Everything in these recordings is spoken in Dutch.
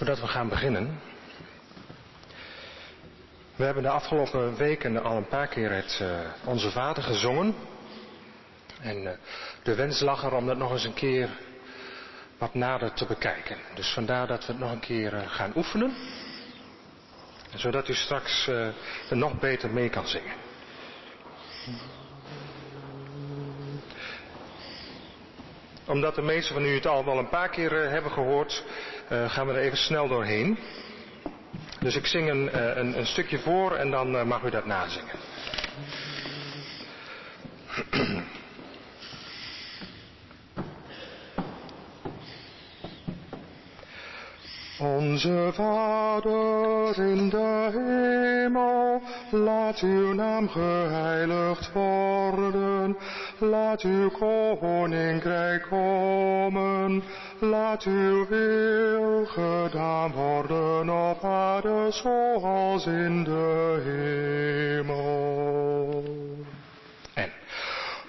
Voordat we gaan beginnen. We hebben de afgelopen weken al een paar keer het uh, Onze Vader gezongen. En uh, de wens lag er om dat nog eens een keer wat nader te bekijken. Dus vandaar dat we het nog een keer uh, gaan oefenen. Zodat u straks er nog beter mee kan zingen. Omdat de meesten van u het al wel een paar keer hebben gehoord, gaan we er even snel doorheen. Dus ik zing een, een, een stukje voor en dan mag u dat nazingen. Onze Vader in de hemel, laat uw naam geheiligd worden. Laat uw koninkrijk komen. Laat uw wil gedaan worden op aarde zoals in de hemel. En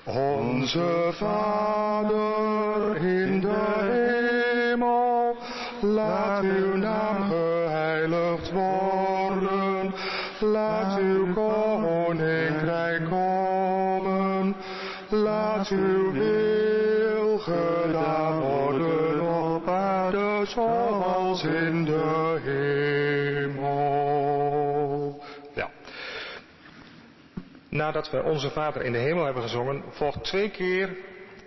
onze Vader in de hemel, laat uw naam geheiligd worden. Laat uw koninkrijk uw wil gedaan worden op aarde zoals in de hemel. Ja. Nadat we onze Vader in de hemel hebben gezongen, volgt twee keer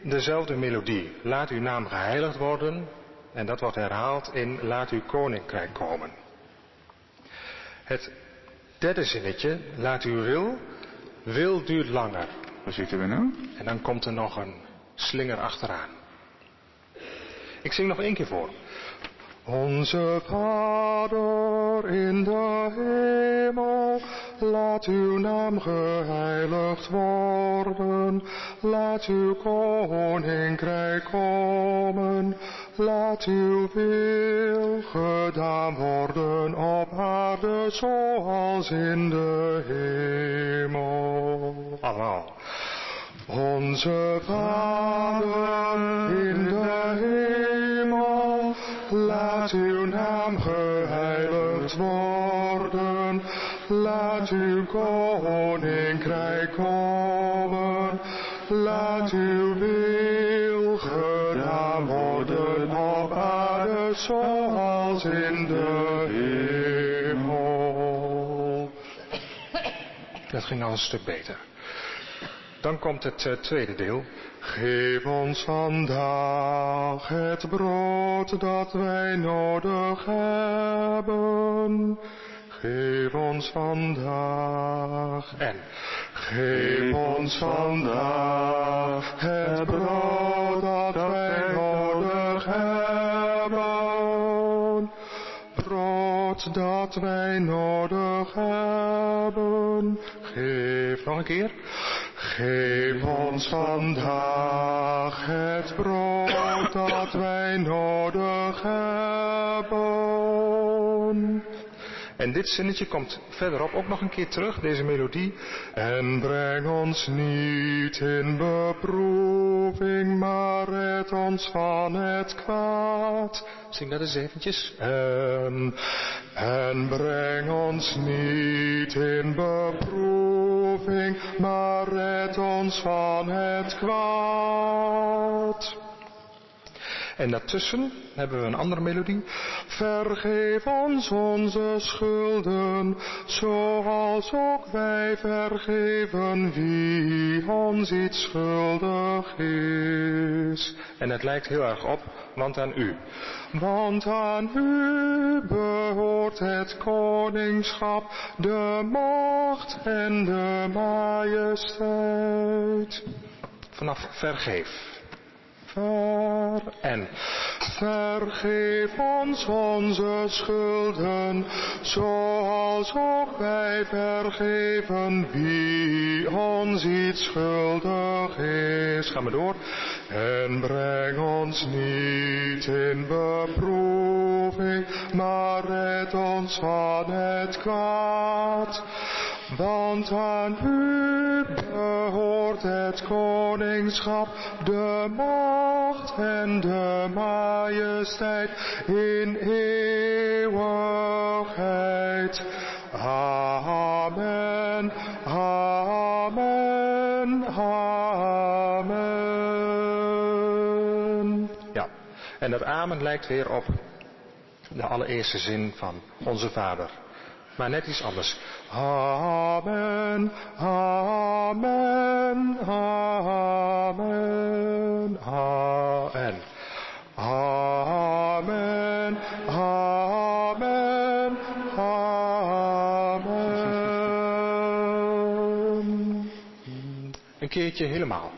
dezelfde melodie. Laat uw naam geheiligd worden. En dat wordt herhaald in Laat uw koninkrijk komen. Het derde zinnetje, laat uw wil, wil duurt langer. Waar zitten we nou? En dan komt er nog een slinger achteraan. Ik zing nog één keer voor. Onze Vader in de hemel, laat uw naam geheiligd worden. Laat uw koninkrijk komen. Laat uw wil gedaan worden op aarde zoals in de hemel. Onze Vader in de hemel, laat uw naam geheiligd worden. Laat uw koninkrijk komen. Laat uw wil zoals in de hemel. Dat ging al een stuk beter. Dan komt het uh, tweede deel. Geef ons vandaag het brood dat wij nodig hebben. Geef ons vandaag en geef ons vandaag het brood dat wij Dat wij nodig hebben. Geef nog een keer. Geef ons vandaag het brood dat wij nodig hebben. En dit zinnetje komt verderop ook nog een keer terug, deze melodie. En breng ons niet in beproeving, maar red ons van het kwaad. Zing dat eens eventjes. En, en breng ons niet in beproeving, maar red ons van het kwaad. En daartussen hebben we een andere melodie. Vergeef ons onze schulden, zoals ook wij vergeven wie ons iets schuldig is. En het lijkt heel erg op, want aan u. Want aan u behoort het koningschap, de macht en de majesteit. Vanaf vergeef ver en vergeef ons onze schulden, zoals ook wij vergeven wie ons iets schuldig is. Ga maar door. En breng ons niet in beproeving, maar red ons van het kwaad. Want aan u behoort het koningschap, de macht en de majesteit in eeuwigheid. Amen, amen, amen. Ja, en dat amen lijkt weer op de allereerste zin van onze Vader. Maar net iets anders. Amen, amen, amen, amen. Amen, amen, amen. Een keertje helemaal.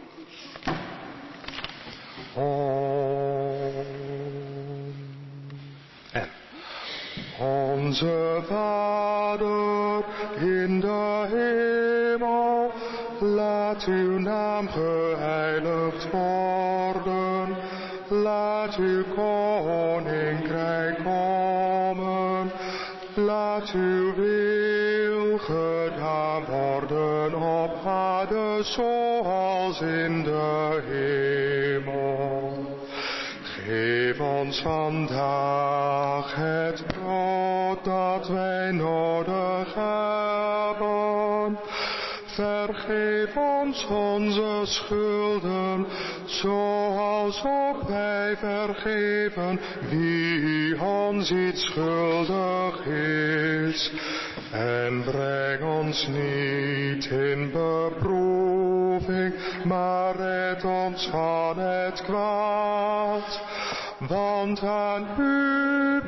En onze Vader in de hemel, laat uw naam geheiligd worden. Laat uw koninkrijk komen. Laat uw wil gedaan worden op aarde zoals in de hemel. Geef ons vandaag het brood dat wij nodig hebben. Vergeef ons onze schulden, zoals ook wij vergeven wie ons iets schuldig is. En breng ons niet in beproeving, maar red ons van het kwaad. Want aan u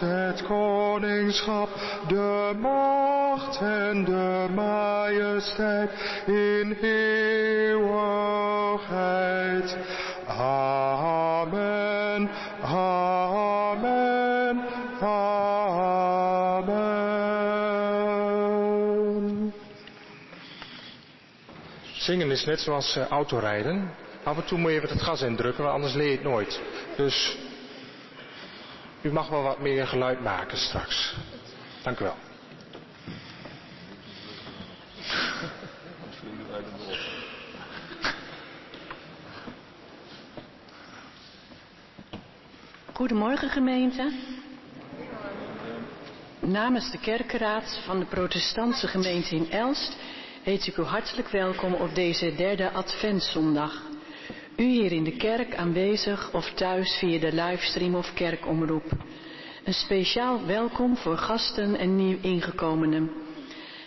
het koningschap, de macht en de majesteit in eeuwigheid. Amen, amen, amen. Zingen is net zoals uh, autorijden. Af en toe moet je even het gas indrukken, want anders leer je het nooit. Dus u mag wel wat meer geluid maken straks. Dank u wel. Goedemorgen gemeente. Namens de kerkenraad van de protestantse gemeente in Elst heet ik u hartelijk welkom op deze derde adventszondag. U hier in de kerk aanwezig of thuis via de livestream of kerkomroep. Een speciaal welkom voor gasten en nieuw ingekomenen.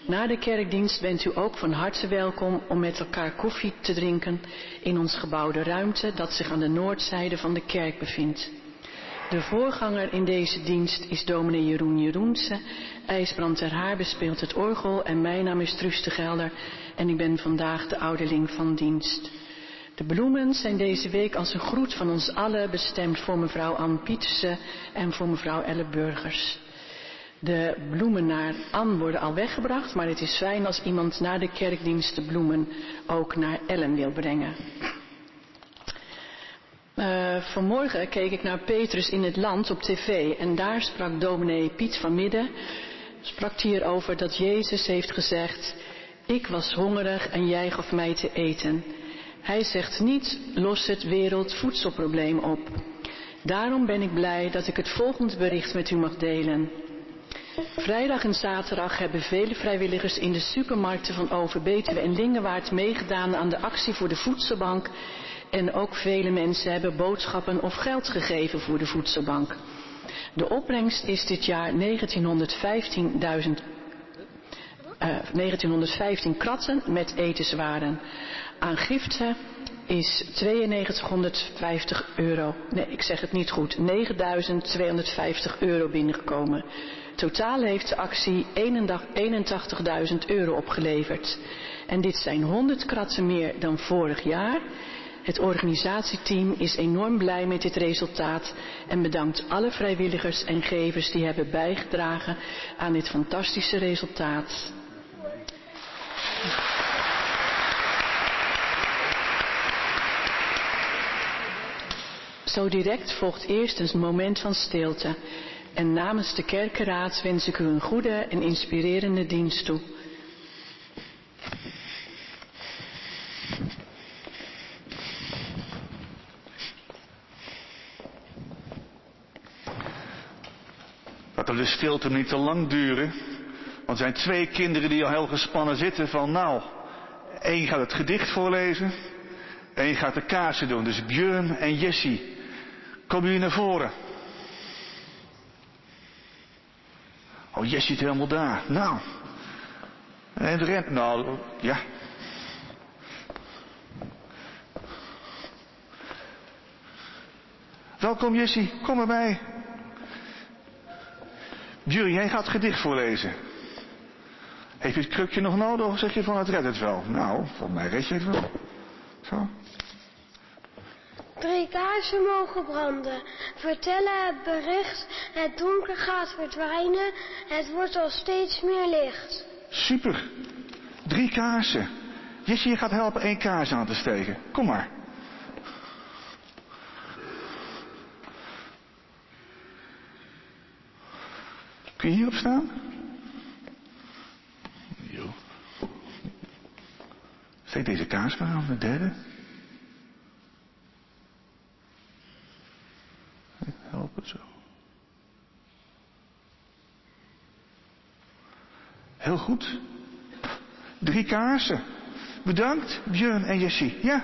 Na de kerkdienst bent u ook van harte welkom om met elkaar koffie te drinken in ons gebouwde ruimte dat zich aan de noordzijde van de kerk bevindt. De voorganger in deze dienst is dominee Jeroen Jeroense. IJsbrand ter Haar bespeelt het orgel en mijn naam is Truus de Gelder en ik ben vandaag de ouderling van dienst. De bloemen zijn deze week als een groet van ons allen bestemd voor mevrouw Ann Pietersen en voor mevrouw Elle Burgers. De bloemen naar Ann worden al weggebracht, maar het is fijn als iemand na de kerkdienst de bloemen ook naar Ellen wil brengen. Uh, vanmorgen keek ik naar Petrus in het land op tv en daar sprak dominee Piet van Midden, sprak hierover dat Jezus heeft gezegd, ik was hongerig en jij gaf mij te eten. Hij zegt niet, los het wereldvoedselprobleem op. Daarom ben ik blij dat ik het volgende bericht met u mag delen. Vrijdag en zaterdag hebben vele vrijwilligers in de supermarkten van Overbetuwe en Lingewaard meegedaan aan de actie voor de voedselbank en ook vele mensen hebben boodschappen of geld gegeven voor de voedselbank. De opbrengst is dit jaar 1915.000 uh, 1915 kratten met etenswaren. Aan giften is 9250 euro, nee ik zeg het niet goed, 9250 euro binnengekomen. Totaal heeft de actie 81.000 euro opgeleverd. En dit zijn 100 kratten meer dan vorig jaar. Het organisatieteam is enorm blij met dit resultaat en bedankt alle vrijwilligers en gevers die hebben bijgedragen aan dit fantastische resultaat. Zo direct volgt eerst een moment van stilte. En namens de kerkenraad wens ik u een goede en inspirerende dienst toe. Dat er de stilte niet te lang duren. Want er zijn twee kinderen die al heel gespannen zitten van nou, één gaat het gedicht voorlezen, één gaat de kaarsen doen. Dus Björn en Jessie komen jullie naar voren. Oh, Jessie zit helemaal daar. Nou. En de rent, nou, ja. Welkom Jessie, kom erbij. Björn, jij gaat het gedicht voorlezen. Heb je het krukje nog nodig of zeg je van het redt het wel? Nou, volgens mij red je het wel. Zo. Drie kaarsen mogen branden. Vertellen het bericht. Het donker gaat verdwijnen. Het wordt al steeds meer licht. Super. Drie kaarsen. Jesse, je gaat helpen één kaars aan te steken. Kom maar. Kun je hierop staan? Jo. Steek deze kaars maar aan, de derde. Helpen zo. Heel goed. Drie kaarsen. Bedankt, Björn en Jessie. Ja.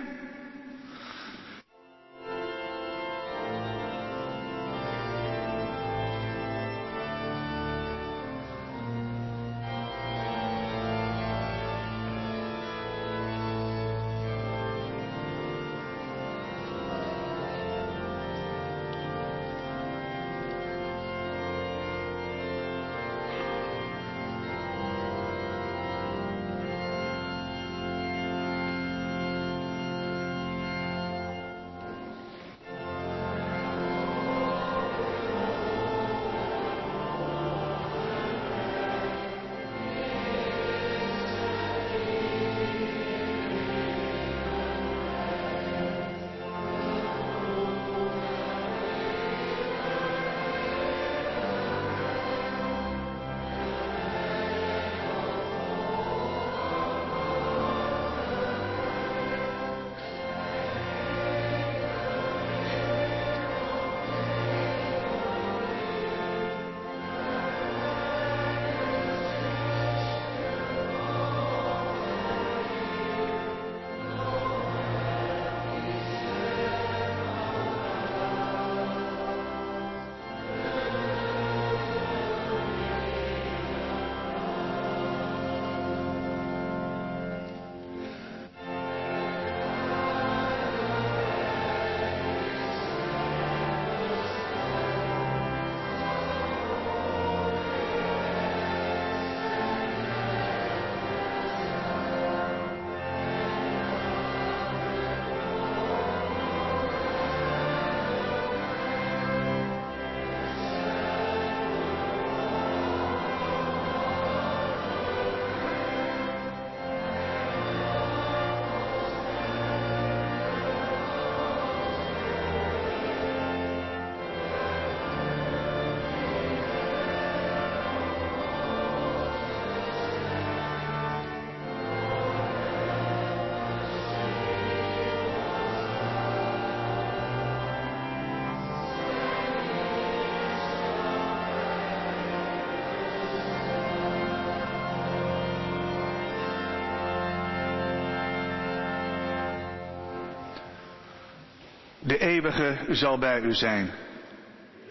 Eeuwige zal bij u zijn.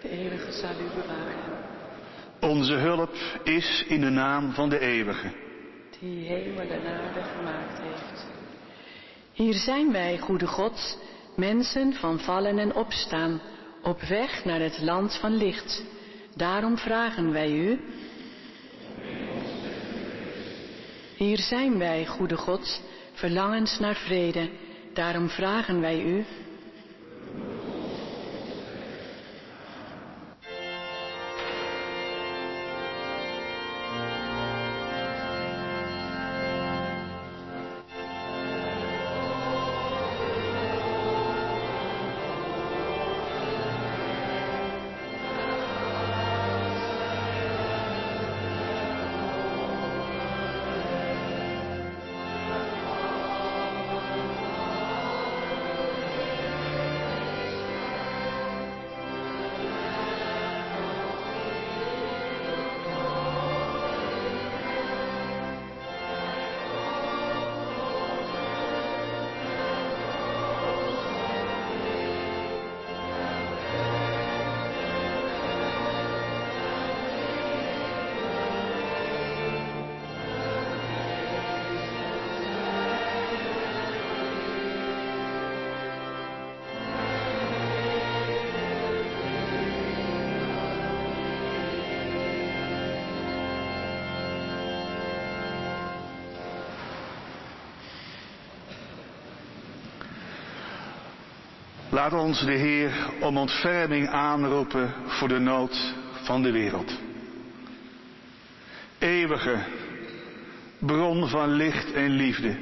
De eeuwige zal u bewaren. Onze hulp is in de naam van de eeuwige. Die hemel en aarde gemaakt heeft. Hier zijn wij, goede God, mensen van vallen en opstaan, op weg naar het land van licht. Daarom vragen wij u. Hier zijn wij, goede God, verlangens naar vrede. Daarom vragen wij u. Laat ons de Heer om ontferming aanroepen voor de nood van de wereld. Eeuwige bron van licht en liefde.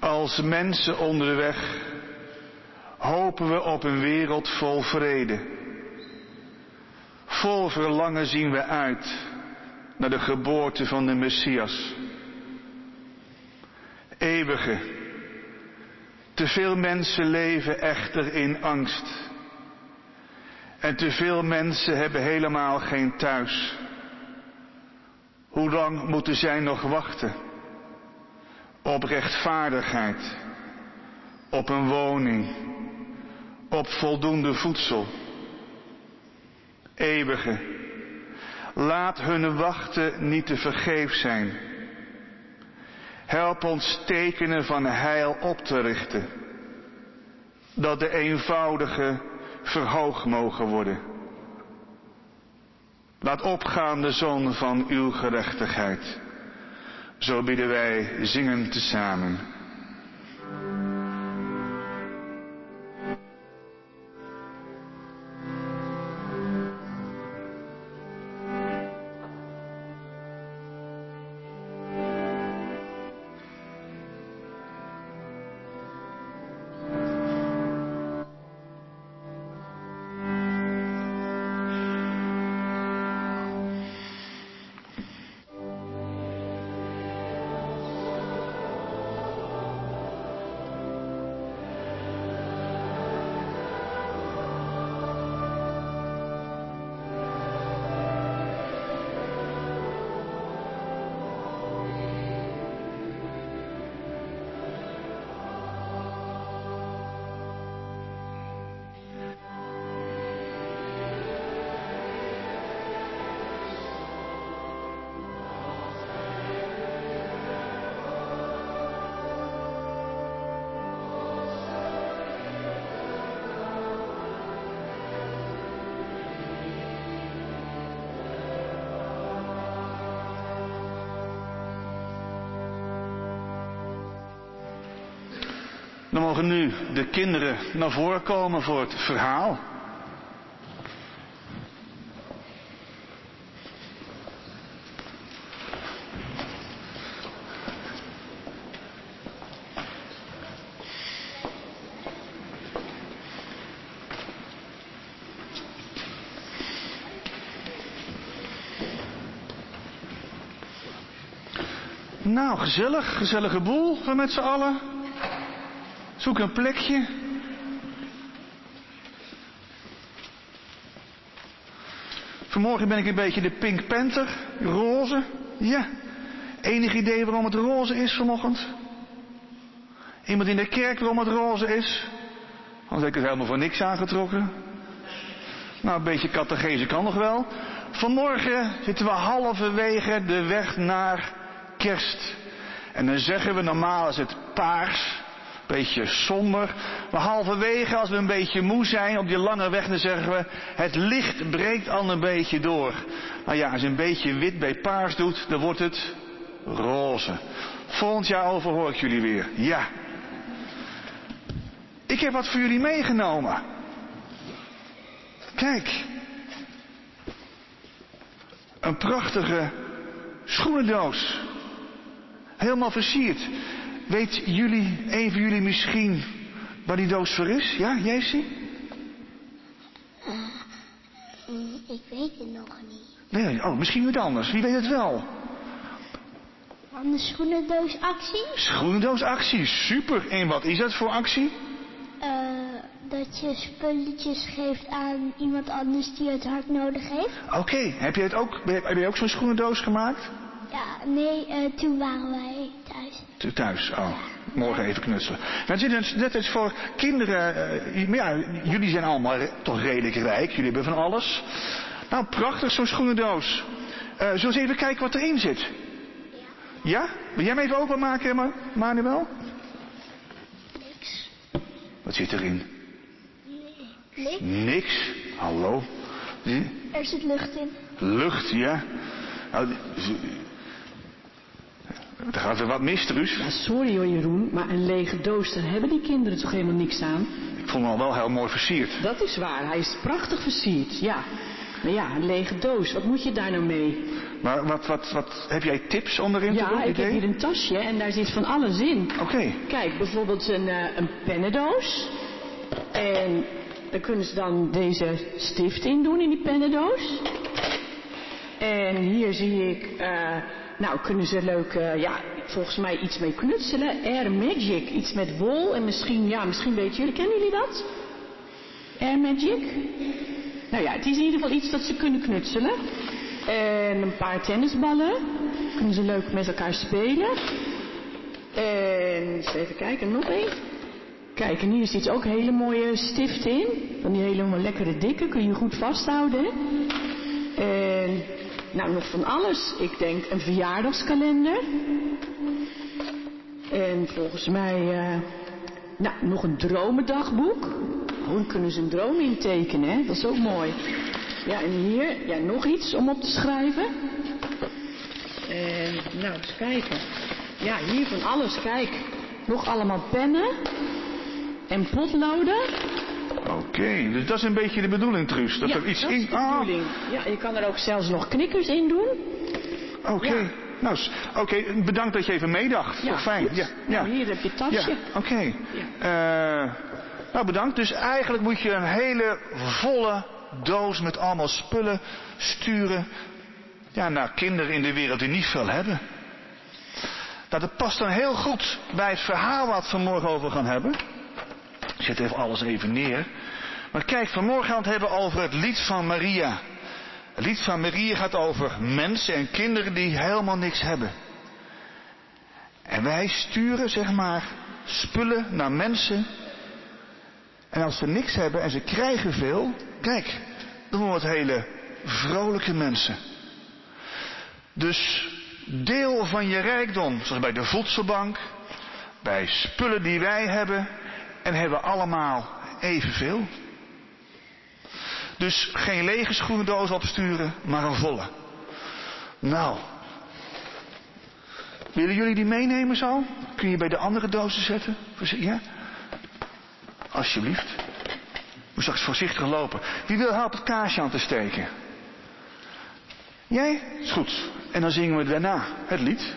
Als mensen onderweg hopen we op een wereld vol vrede. Vol verlangen zien we uit naar de geboorte van de Messias. Eeuwige. Te veel mensen leven echter in angst. En te veel mensen hebben helemaal geen thuis. Hoe lang moeten zij nog wachten? Op rechtvaardigheid, op een woning, op voldoende voedsel. Eeuwige, laat hun wachten niet te vergeef zijn. Help ons tekenen van heil op te richten, dat de eenvoudige verhoogd mogen worden. Laat opgaan de zon van uw gerechtigheid. Zo bidden wij zingen tezamen. Dan mogen nu de kinderen naar voren komen voor het verhaal. Nou, gezellig, gezellige boel met z'n allen. Zoek een plekje. Vanmorgen ben ik een beetje de Pink Panther, roze. Ja. Enig idee waarom het roze is vanochtend? Iemand in de kerk waarom het roze is? Anders heb ik het helemaal voor niks aangetrokken. Nou, een beetje catechese kan nog wel. Vanmorgen zitten we halverwege de weg naar kerst. En dan zeggen we normaal is het paars beetje somber. Maar halverwege, als we een beetje moe zijn op die lange weg, dan zeggen we, het licht breekt al een beetje door. Nou ja, als je een beetje wit bij paars doet, dan wordt het roze. Volgend jaar overhoor ik jullie weer. Ja. Ik heb wat voor jullie meegenomen. Kijk. Een prachtige schoenendoos. Helemaal versierd. Weet jullie, een van jullie misschien waar die doos voor is? Ja, jij zie? Uh, ik weet het nog niet. Nee, oh, misschien wat anders. Wie weet het wel? Van de schoenendoosactie? Schoenendoosactie, super. En wat is dat voor actie? Uh, dat je spulletjes geeft aan iemand anders die het hard nodig heeft. Oké, heb je het ook, heb je ook zo'n schoenendoos gemaakt? Ja, nee, uh, toen waren wij thuis. Thuis, oh. Morgen even knutselen. Maar dit is voor kinderen, uh, ja, jullie zijn allemaal toch redelijk rijk. Jullie hebben van alles. Nou, prachtig zo'n schoenendoos. Uh, zullen we eens even kijken wat erin zit? Ja. Ja? Wil jij hem even openmaken, Manuel? Niks. Wat zit erin? Nee. Niks. Niks? Hallo? Zie? Er zit lucht in. Lucht, ja. Nou, Er gaat er wat mis, Truus. Ja, sorry hoor Jeroen, maar een lege doos, daar hebben die kinderen toch helemaal niks aan? Ik vond hem al wel heel mooi versierd. Dat is waar, hij is prachtig versierd, ja. Maar ja, een lege doos, wat moet je daar nou mee? Maar wat, wat, wat, heb jij tips onderin te Ja, doen? ik heb hier een tasje en daar zit van alles in. Oké. Kijk, bijvoorbeeld een, eh, een pennendoos. En daar kunnen ze dan deze stift in doen in die pennendoos. En hier zie ik, eh, nou kunnen ze leuk, eh, ja, volgens mij iets mee knutselen. Air Magic, iets met wol en misschien, ja, misschien weten jullie, kennen jullie dat? Air Magic? Nou ja, het is in ieder geval iets dat ze kunnen knutselen. En een paar tennisballen. Kunnen ze leuk met elkaar spelen. En eens even kijken, nog één. Kijk, en hier zit ook hele mooie stift in. Van die helemaal lekkere dikke, kun je goed vasthouden. En nou, nog van alles. Ik denk een verjaardagskalender. En volgens mij, eh, nou, nog een dromendagboek. Dan kunnen ze een droom intekenen, hè. Dat is ook mooi. Ja, en hier, ja, nog iets om op te schrijven. En, nou, eens kijken. Ja, hier van alles, kijk. Nog allemaal pennen. En potloden. Oké, dus dat is een beetje de bedoeling, Truus. Dat ja, er iets dat in... is de Ah, bedoeling. Ja, je kan er ook zelfs nog knikkers in doen. Oké. Ja. Nou, oké, bedankt dat je even meedacht. Ja, fijn. Ja, ja. Nou, hier heb je het tasje. Ja, oké. Eh, nou, bedankt. Dus eigenlijk moet je een hele volle doos met allemaal spullen sturen ja, naar kinderen in de wereld die niet veel hebben. Nou, dat past dan heel goed bij het verhaal wat we vanmorgen over gaan hebben. Ik zet even alles even neer. Maar kijk, vanmorgen gaan we het hebben over het lied van Maria. Het lied van Maria gaat over mensen en kinderen die helemaal niks hebben. En wij sturen, zeg maar, spullen naar mensen. En als ze niks hebben en ze krijgen veel, kijk, dan worden het hele vrolijke mensen. Dus deel van je rijkdom, zoals bij de voedselbank, bij spullen die wij hebben, en hebben allemaal evenveel. Dus geen lege schoenendoos opsturen, maar een volle. Nou, willen jullie die meenemen zo? Kun je bij de andere dozen zetten? Ja? Alsjeblieft. Moet straks voorzichtig lopen. Wie wil helpen het kaarsje aan te steken? Jij? Is goed. En dan zingen we daarna het lied.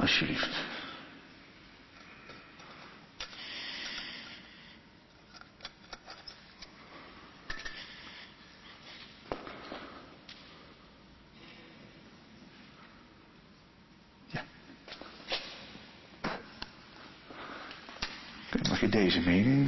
Alsjeblieft. Ja. Oké, mag je deze meenemen?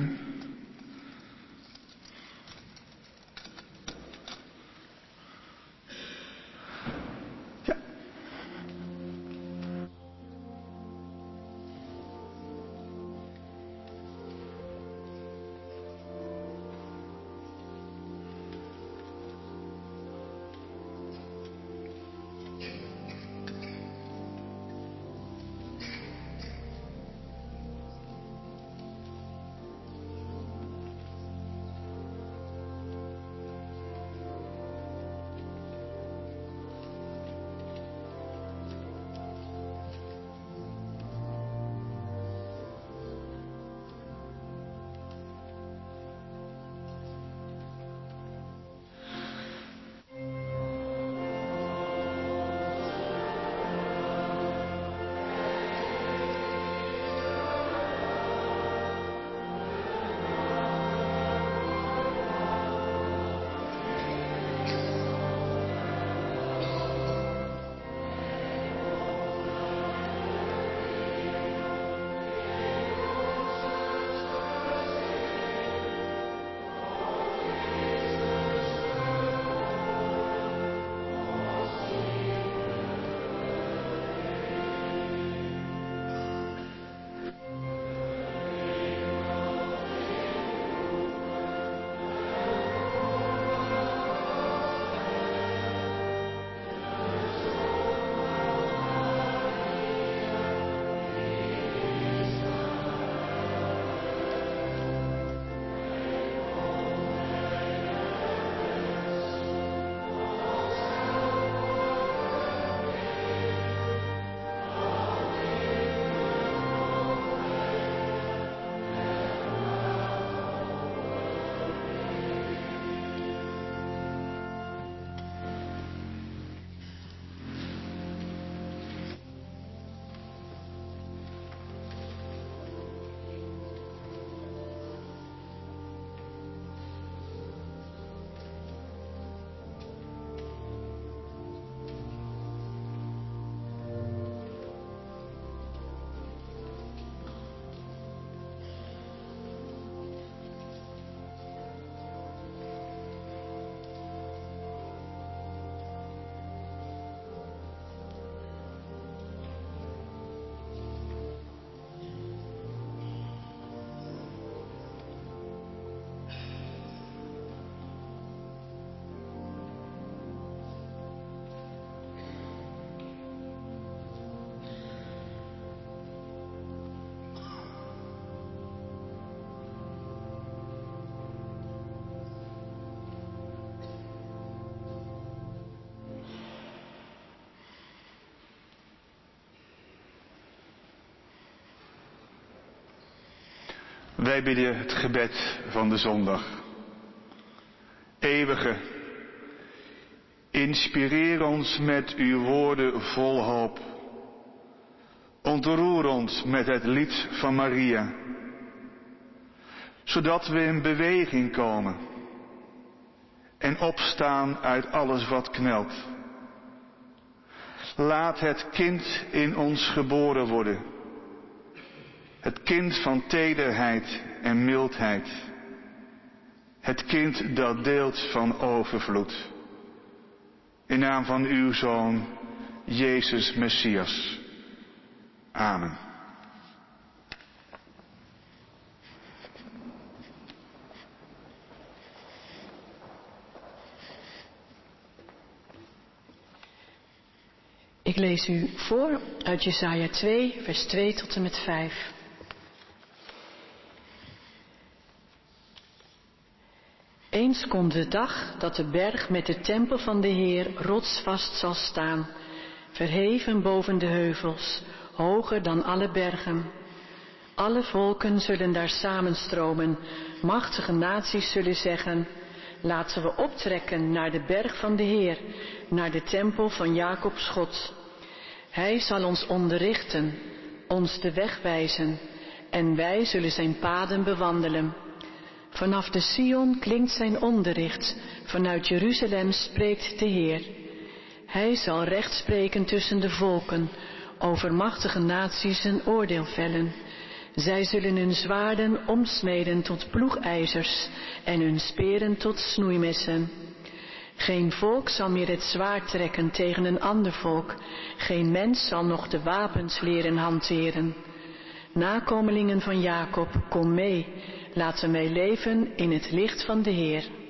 Wij bidden het gebed van de zondag. Eeuwige, inspireer ons met uw woorden vol hoop. Ontroer ons met het lied van Maria, zodat we in beweging komen en opstaan uit alles wat knelt. Laat het kind in ons geboren worden. Kind van tederheid en mildheid. Het kind dat deelt van overvloed. In naam van uw Zoon, Jezus Messias. Amen. Ik lees u voor uit Jesaja 2, vers 2 tot en met 5. Eens komt de dag dat de berg met de tempel van de Heer rotsvast zal staan, verheven boven de heuvels, hoger dan alle bergen. Alle volken zullen daar samenstromen, machtige naties zullen zeggen, laten we optrekken naar de berg van de Heer, naar de tempel van Jacobs God. Hij zal ons onderrichten, ons de weg wijzen, en wij zullen zijn paden bewandelen. Vanaf de Sion klinkt zijn onderricht, vanuit Jeruzalem spreekt de Heer. Hij zal recht spreken tussen de volken, over machtige naties een oordeel vellen. Zij zullen hun zwaarden omsmeden tot ploegijzers en hun speren tot snoeimessen. Geen volk zal meer het zwaard trekken tegen een ander volk. Geen mens zal nog de wapens leren hanteren. Nakomelingen van Jacob, kom mee. Laten wij leven in het licht van de Heer.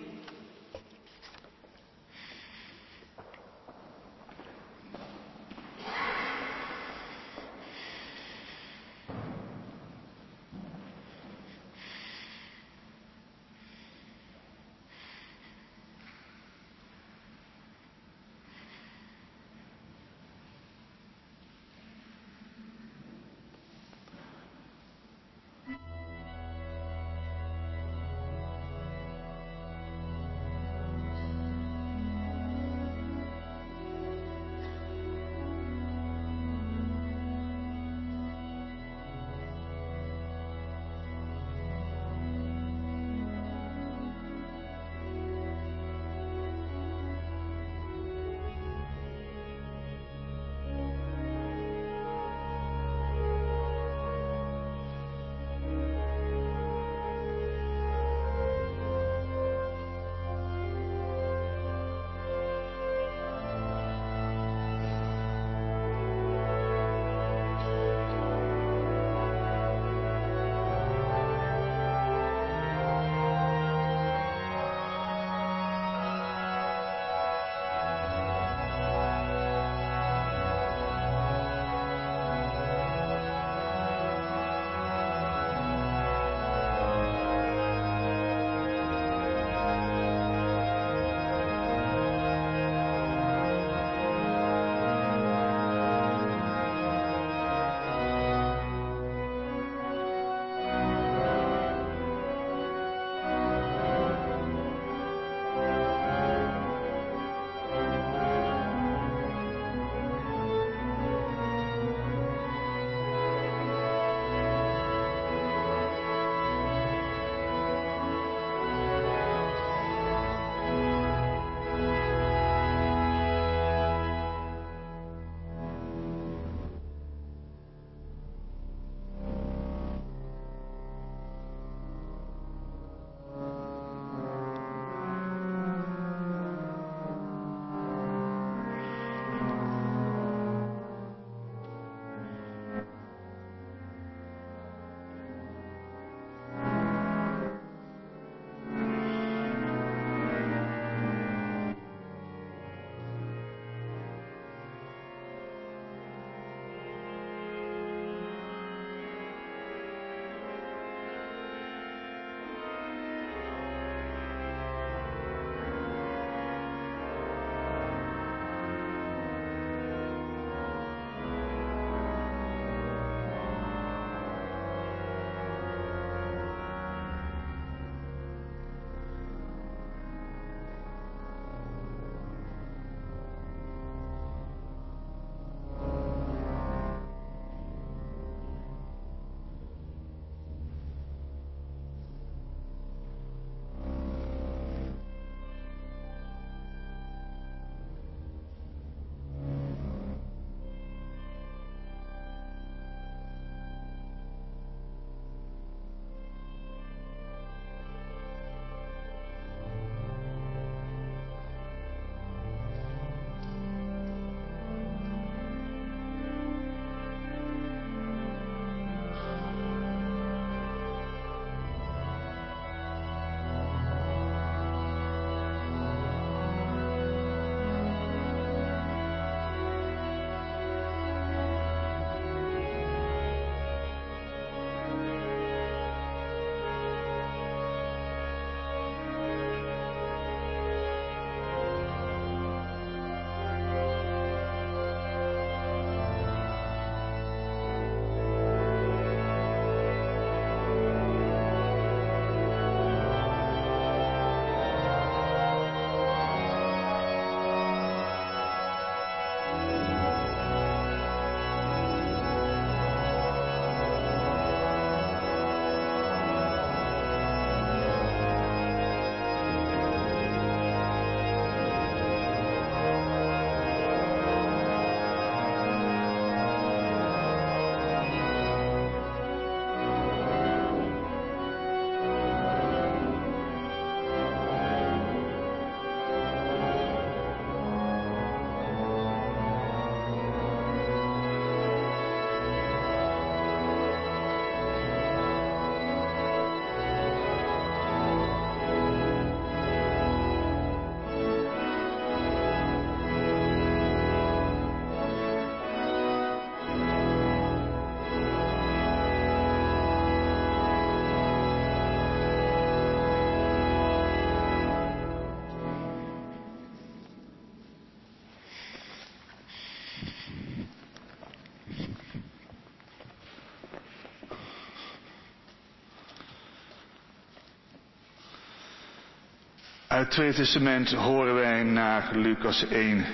Uit het Tweede Testament horen wij naar Lucas 1,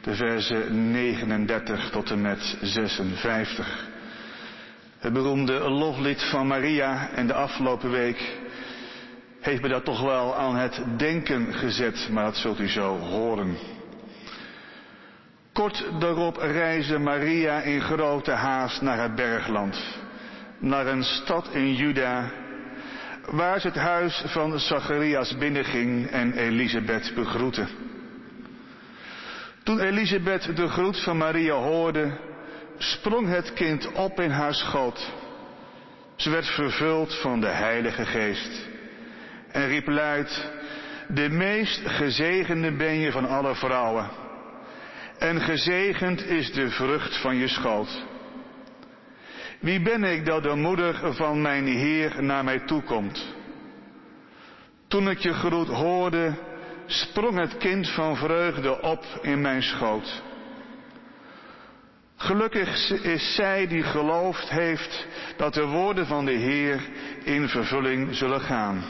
de versen 39 tot en met 56. Het beroemde loflied van Maria en de afgelopen week heeft me dat toch wel aan het denken gezet, maar dat zult u zo horen. Kort daarop reisde Maria in grote haast naar het bergland, naar een stad in Juda, waar ze het huis van Zacharias binnenging en Elisabeth begroette. Toen Elisabeth de groet van Maria hoorde, sprong het kind op in haar schoot. Ze werd vervuld van de Heilige Geest en riep luid, de meest gezegende ben je van alle vrouwen. En gezegend is de vrucht van je schoot. Wie ben ik dat de moeder van mijn Heer naar mij toekomt? Toen ik je groet hoorde, sprong het kind van vreugde op in mijn schoot. Gelukkig is zij die geloofd heeft dat de woorden van de Heer in vervulling zullen gaan.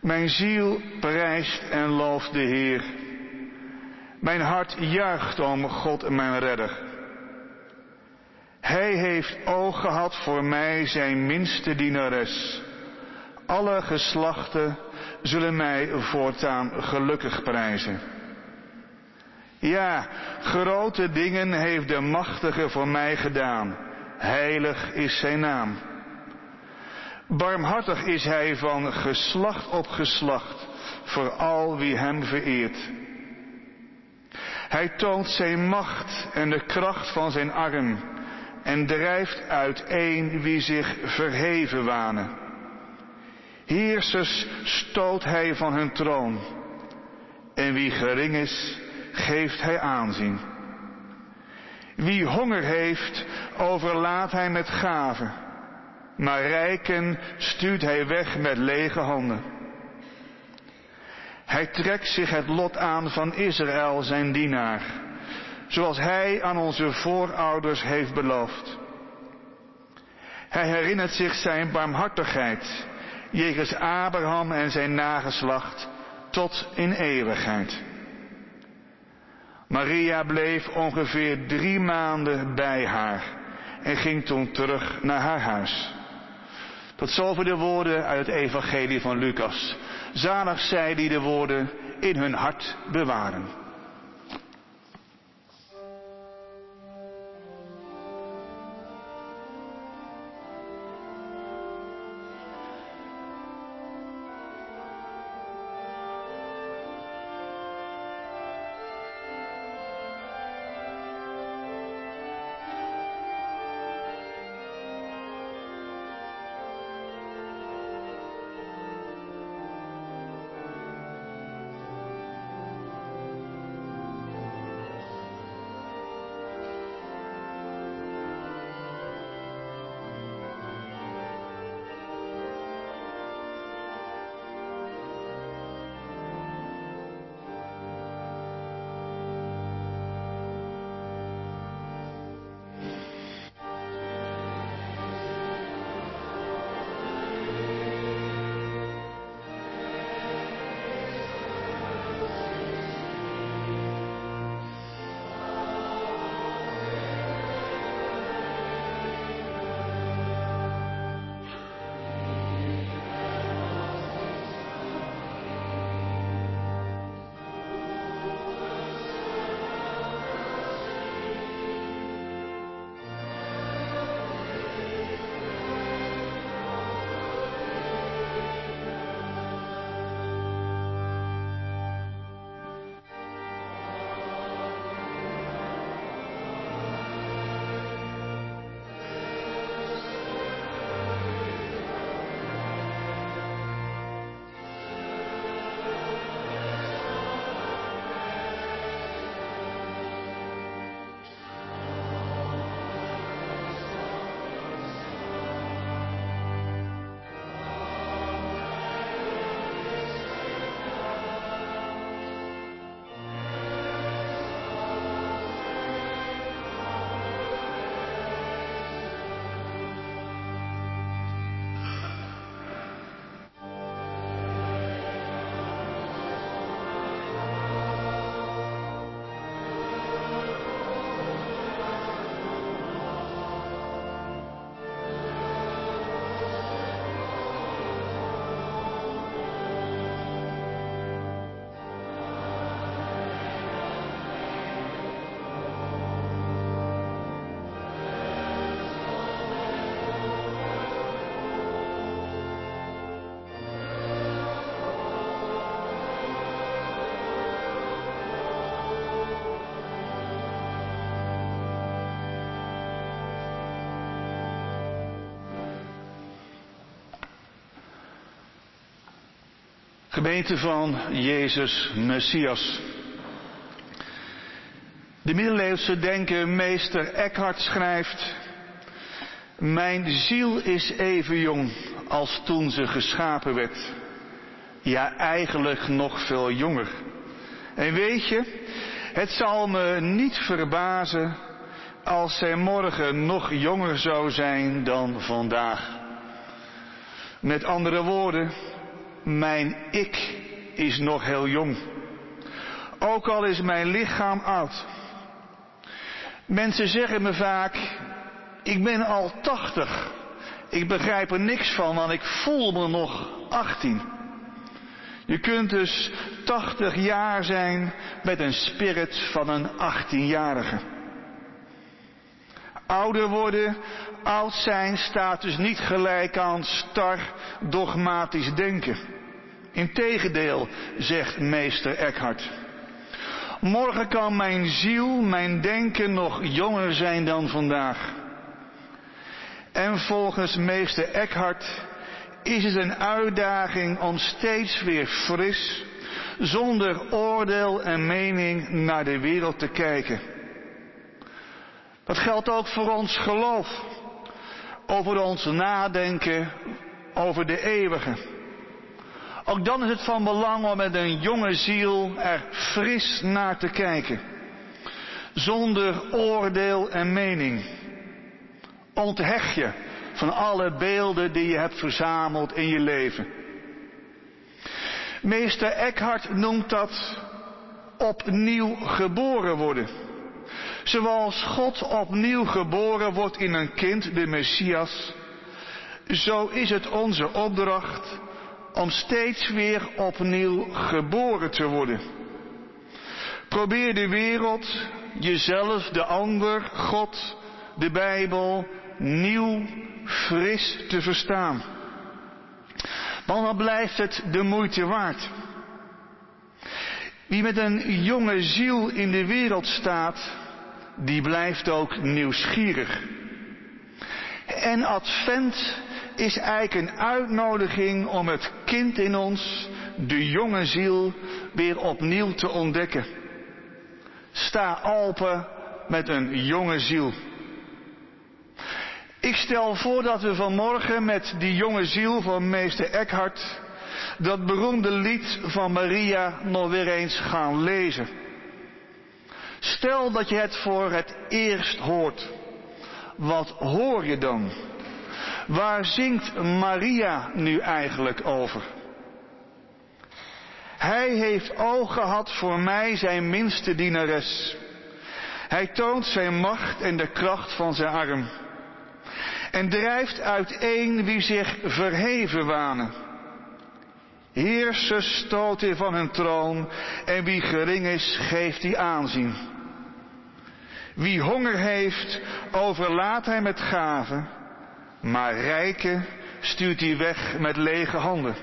Mijn ziel prijst en looft de Heer. Mijn hart juicht om God mijn redder. Hij heeft oog gehad voor mij, zijn minste dienares. Alle geslachten zullen mij voortaan gelukkig prijzen. Ja, grote dingen heeft de machtige voor mij gedaan. Heilig is zijn naam. Barmhartig is hij van geslacht op geslacht voor al wie hem vereert. Hij toont zijn macht en de kracht van zijn arm en drijft uiteen wie zich verheven wanen. Heersers stoot hij van hun troon en wie gering is, geeft hij aanzien. Wie honger heeft, overlaat hij met gaven, maar rijken stuurt hij weg met lege handen. Hij trekt zich het lot aan van Israël, zijn dienaar, zoals hij aan onze voorouders heeft beloofd. Hij herinnert zich zijn barmhartigheid, jegens Abraham en zijn nageslacht, tot in eeuwigheid. Maria bleef ongeveer drie maanden bij haar en ging toen terug naar haar huis. Tot zover de woorden uit het evangelie van Lucas. Zalig zij die de woorden in hun hart bewaren. Gemeente van Jezus Messias. De middeleeuwse denker meester Eckhart schrijft, Mijn ziel is even jong als toen ze geschapen werd. Ja, eigenlijk nog veel jonger. En weet je, het zal me niet verbazen als zij morgen nog jonger zou zijn dan vandaag. Met andere woorden, mijn ik is nog heel jong. Ook al is mijn lichaam oud. Mensen zeggen me vaak, ik ben al tachtig. Ik begrijp er niks van, want ik voel me nog 18. Je kunt dus 80 jaar zijn met een spirit van een 18-jarige. Ouder worden, oud zijn staat dus niet gelijk aan star dogmatisch denken. Integendeel, zegt meester Eckhart. Morgen kan mijn ziel, mijn denken nog jonger zijn dan vandaag. En volgens meester Eckhart is het een uitdaging om steeds weer fris, zonder oordeel en mening naar de wereld te kijken. Dat geldt ook voor ons geloof, over ons nadenken over de eeuwige. Ook dan is het van belang om met een jonge ziel er fris naar te kijken. Zonder oordeel en mening. Onthecht je van alle beelden die je hebt verzameld in je leven. Meester Eckhart noemt dat opnieuw geboren worden. Zoals God opnieuw geboren wordt in een kind, de Messias, zo is het onze opdracht om steeds weer opnieuw geboren te worden. Probeer de wereld, jezelf, de ander, God, de Bijbel nieuw, fris te verstaan. Want dan blijft het de moeite waard. Wie met een jonge ziel in de wereld staat, die blijft ook nieuwsgierig. En Advent is eigenlijk een uitnodiging om het kind in ons, de jonge ziel, weer opnieuw te ontdekken. Sta open met een jonge ziel. Ik stel voor dat we vanmorgen met die jonge ziel van meester Eckhart dat beroemde lied van Maria nog weer eens gaan lezen. Stel dat je het voor het eerst hoort. Wat hoor je dan? Waar zingt Maria nu eigenlijk over? Hij heeft oog gehad voor mij, zijn minste dienares. Hij toont zijn macht en de kracht van zijn arm. En drijft uiteen wie zich verheven wanen. Heersers stoot hij van hun troon en wie gering is, geeft hij aanzien. Wie honger heeft, overlaat hij met gaven, maar rijken stuurt hij weg met lege handen.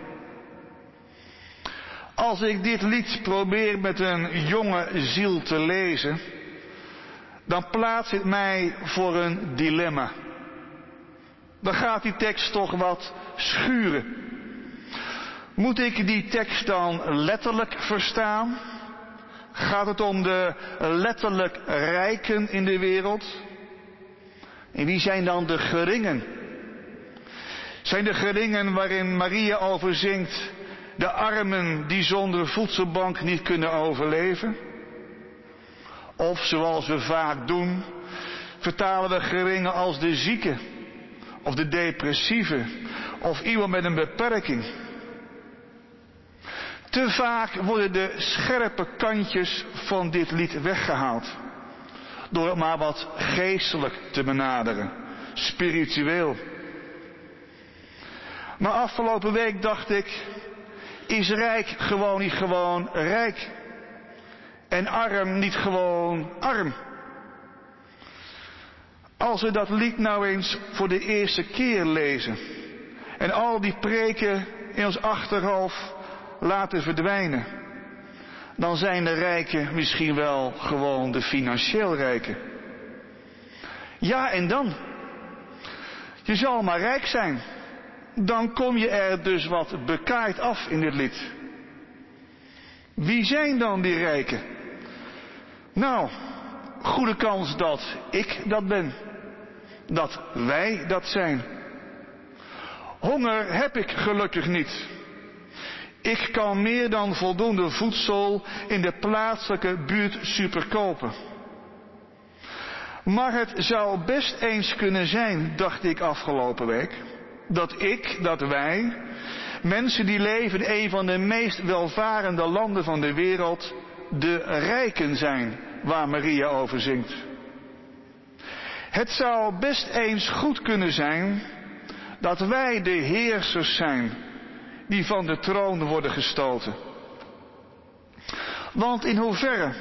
Als ik dit lied probeer met een jonge ziel te lezen, dan plaatst het mij voor een dilemma. Dan gaat die tekst toch wat schuren. Moet ik die tekst dan letterlijk verstaan? Gaat het om de letterlijk rijken in de wereld? En wie zijn dan de geringen? Zijn de geringen waarin Maria over zingt, de armen die zonder voedselbank niet kunnen overleven? Of zoals we vaak doen, vertalen we geringen als de zieken, of de depressieve, of iemand met een beperking. Te vaak worden de scherpe kantjes van dit lied weggehaald. Door het maar wat geestelijk te benaderen. Spiritueel. Maar afgelopen week dacht ik, is rijk gewoon niet gewoon rijk? En arm niet gewoon arm? Als we dat lied nou eens voor de eerste keer lezen en al die preken in ons achterhoofd laten verdwijnen, dan zijn de rijken misschien wel gewoon de financieel rijken. Ja, en dan? Je zal maar rijk zijn. Dan kom je er dus wat bekaaid af in dit lied. Wie zijn dan die rijken? Nou, goede kans dat ik dat ben. Dat wij dat zijn. Honger heb ik gelukkig niet. Ik kan meer dan voldoende voedsel in de plaatselijke buurt super kopen. Maar het zou best eens kunnen zijn, dacht ik afgelopen week, dat ik, dat wij, mensen die leven in een van de meest welvarende landen van de wereld, de rijken zijn waar Maria over zingt. Het zou best eens goed kunnen zijn dat wij de heersers zijn die van de troon worden gestoten. Want in hoeverre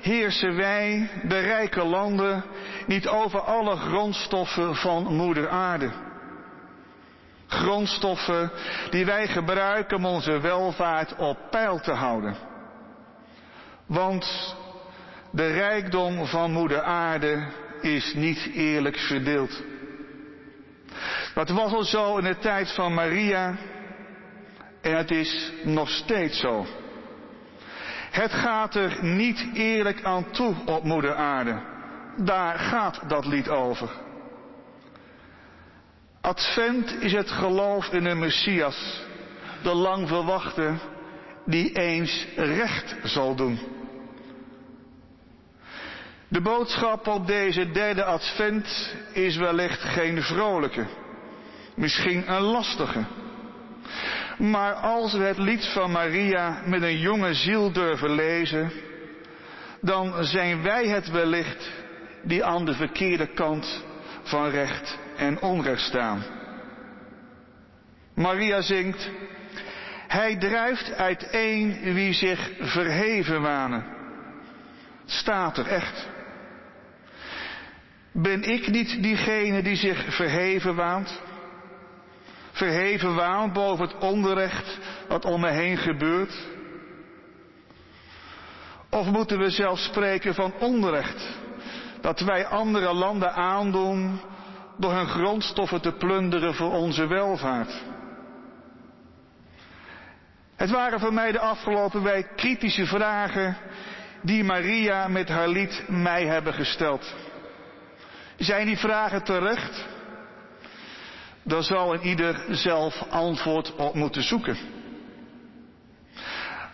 heersen wij, de rijke landen, niet over alle grondstoffen van moeder aarde? Grondstoffen die wij gebruiken om onze welvaart op peil te houden. Want de rijkdom van moeder aarde is niet eerlijk verdeeld. Dat was al zo in de tijd van Maria en het is nog steeds zo. Het gaat er niet eerlijk aan toe op moeder aarde. Daar gaat dat lied over. Advent is het geloof in een Messias, de lang verwachte, die eens recht zal doen. De boodschap op deze derde advent is wellicht geen vrolijke, misschien een lastige. Maar als we het lied van Maria met een jonge ziel durven lezen, dan zijn wij het wellicht die aan de verkeerde kant van recht en onrecht staan. Maria zingt, hij drijft uiteen wie zich verheven wanen. Staat er echt. Ben ik niet diegene die zich verheven waant? Verheven waant boven het onrecht wat om me heen gebeurt? Of moeten we zelfs spreken van onrecht dat wij andere landen aandoen door hun grondstoffen te plunderen voor onze welvaart? Het waren voor mij de afgelopen week kritische vragen die Maria met haar lied mij hebben gesteld. Zijn die vragen terecht? Daar zal een ieder zelf antwoord op moeten zoeken.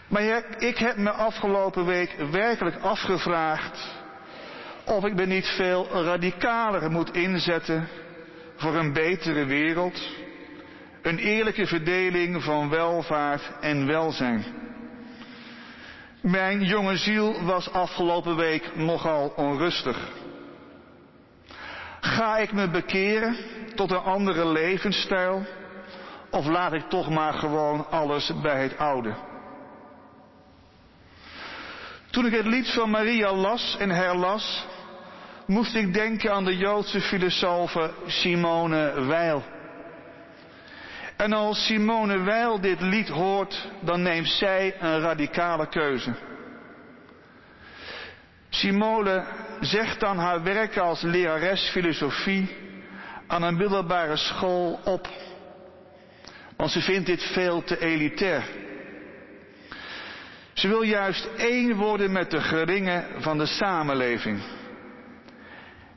Maar ik heb me afgelopen week werkelijk afgevraagd of ik me niet veel radicaler moet inzetten voor een betere wereld, een eerlijke verdeling van welvaart en welzijn. Mijn jonge ziel was afgelopen week nogal onrustig. Ga ik me bekeren tot een andere levensstijl? Of laat ik toch maar gewoon alles bij het oude? Toen ik het lied van Maria las en herlas, moest ik denken aan de Joodse filosofe Simone Weil. En als Simone Weil dit lied hoort, dan neemt zij een radicale keuze. Simone zegt dan haar werk als lerares filosofie aan een middelbare school op. Want ze vindt dit veel te elitair. Ze wil juist één worden met de geringen van de samenleving.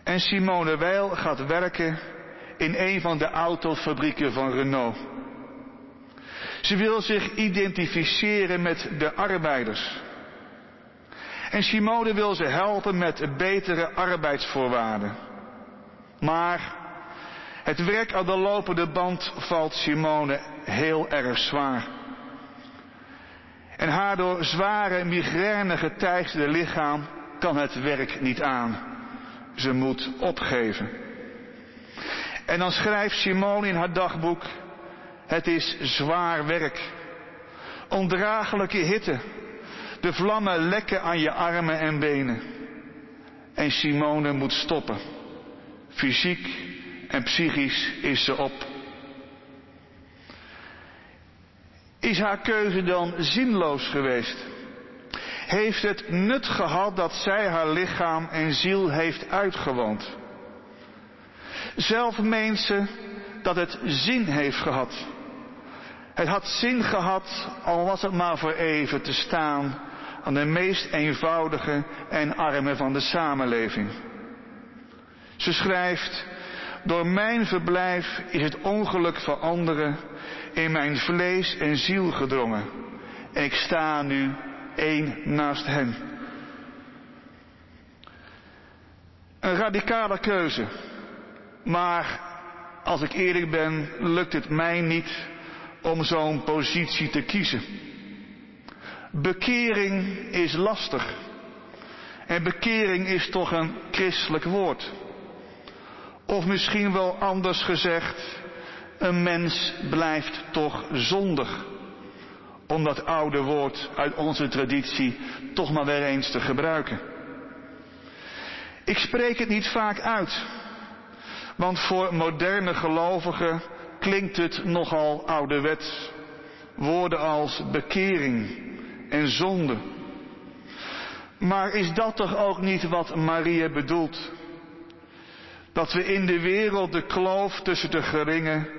En Simone Weil gaat werken in een van de autofabrieken van Renault. Ze wil zich identificeren met de arbeiders. En Simone wil ze helpen met betere arbeidsvoorwaarden. Maar het werk aan de lopende band valt Simone heel erg zwaar. En haar door zware migraine geteisterde lichaam kan het werk niet aan. Ze moet opgeven. En dan schrijft Simone in haar dagboek, het is zwaar werk. Ondraaglijke hitte. De vlammen lekken aan je armen en benen. En Simone moet stoppen. Fysiek en psychisch is ze op. Is haar keuze dan zinloos geweest? Heeft het nut gehad dat zij haar lichaam en ziel heeft uitgewoond? Zelf meent ze dat het zin heeft gehad. Het had zin gehad, al was het maar voor even, te staan aan de meest eenvoudige en arme van de samenleving. Ze schrijft, door mijn verblijf is het ongeluk van anderen in mijn vlees en ziel gedrongen. ik sta nu één naast hen. Een radicale keuze. Maar als ik eerlijk ben, lukt het mij niet om zo'n positie te kiezen. Bekering is lastig. En bekering is toch een christelijk woord. Of misschien wel anders gezegd, een mens blijft toch zondig. Om dat oude woord uit onze traditie toch maar weer eens te gebruiken. Ik spreek het niet vaak uit. Want voor moderne gelovigen klinkt het nogal ouderwets. Woorden als bekering en zonde. Maar is dat toch ook niet wat Maria bedoelt? Dat we in de wereld de kloof tussen de geringe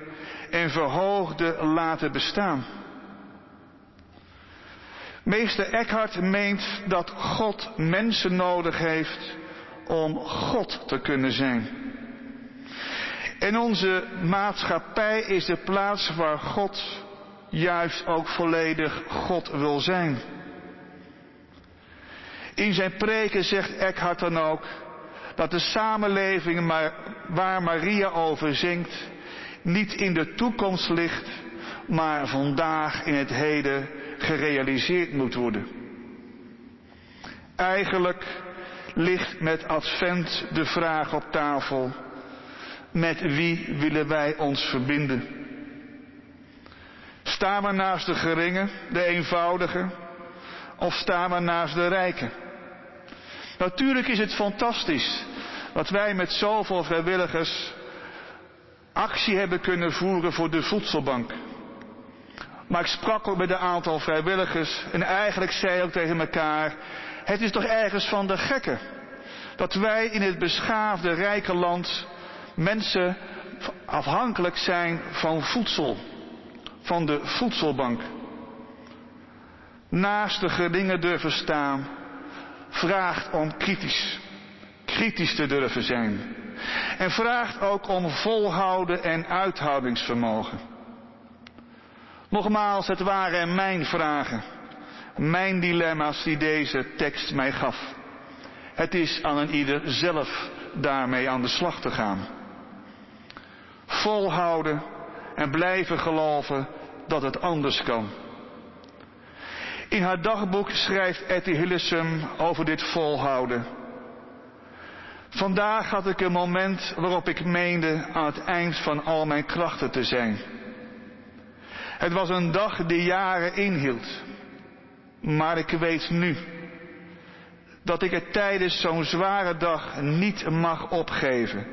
en verhoogde laten bestaan. Meester Eckhart meent dat God mensen nodig heeft om God te kunnen zijn. En onze maatschappij is de plaats waar God juist ook volledig God wil zijn. In zijn preken zegt Eckhart dan ook dat de samenleving waar Maria over zingt niet in de toekomst ligt, maar vandaag in het heden gerealiseerd moet worden. Eigenlijk ligt met Advent de vraag op tafel, met wie willen wij ons verbinden? Staan we naast de geringen, de eenvoudigen, of staan we naast de rijken? Natuurlijk is het fantastisch dat wij met zoveel vrijwilligers actie hebben kunnen voeren voor de voedselbank. Maar ik sprak ook met een aantal vrijwilligers en eigenlijk zei ook tegen elkaar, het is toch ergens van de gekken dat wij in het beschaafde rijke land mensen afhankelijk zijn van voedsel, van de voedselbank. Naast de geringen durven staan, vraagt om kritisch, kritisch te durven zijn. En vraagt ook om volhouden en uithoudingsvermogen. Nogmaals, het waren mijn vragen, mijn dilemma's die deze tekst mij gaf. Het is aan een ieder zelf daarmee aan de slag te gaan. Volhouden en blijven geloven dat het anders kan. In haar dagboek schrijft Etty Hillesum over dit volhouden. Vandaag had ik een moment waarop ik meende aan het eind van al mijn krachten te zijn. Het was een dag die jaren inhield. Maar ik weet nu dat ik het tijdens zo'n zware dag niet mag opgeven.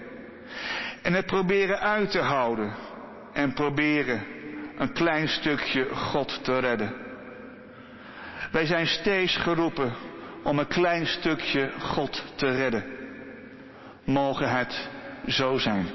En het proberen uit te houden en proberen een klein stukje God te redden. Wij zijn steeds geroepen om een klein stukje God te redden. Mogen het zo zijn.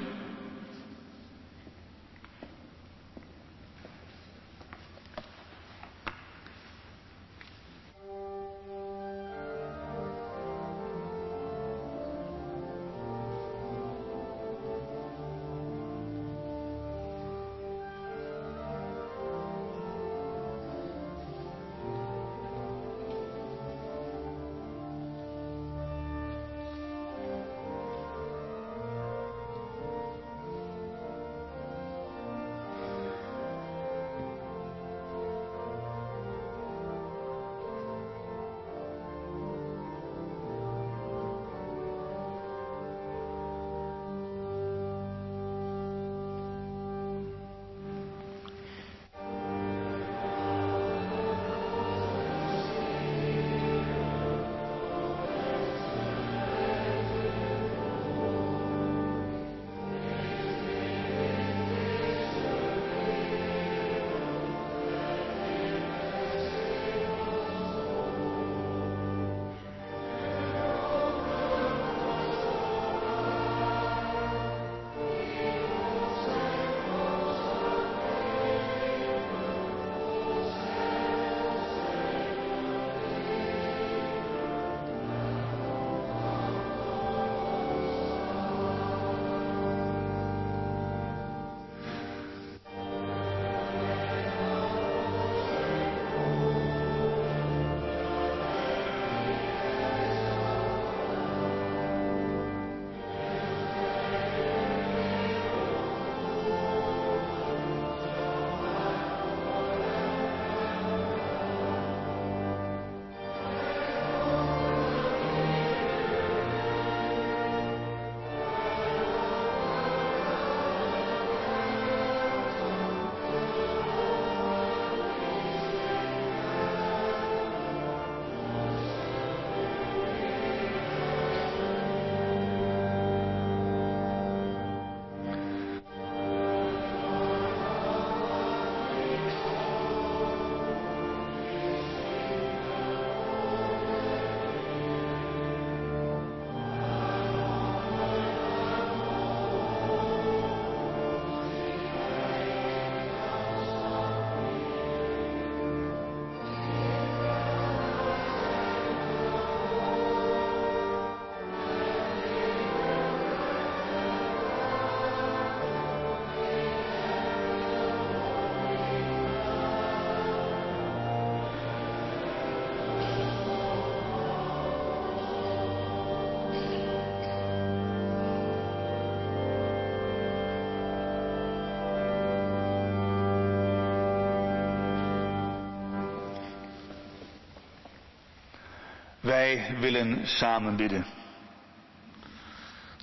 Wij willen samen bidden.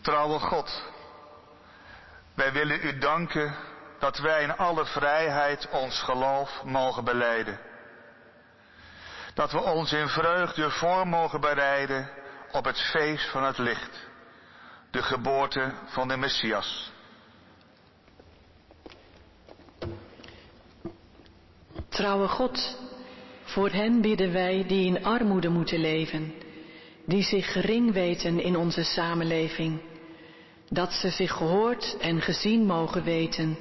Trouwe God, wij willen u danken dat wij in alle vrijheid ons geloof mogen beleiden. Dat we ons in vreugde voor mogen bereiden op het feest van het licht, de geboorte van de Messias. Trouwe God, voor hen bidden wij die in armoede moeten leven, die zich gering weten in onze samenleving, dat ze zich gehoord en gezien mogen weten.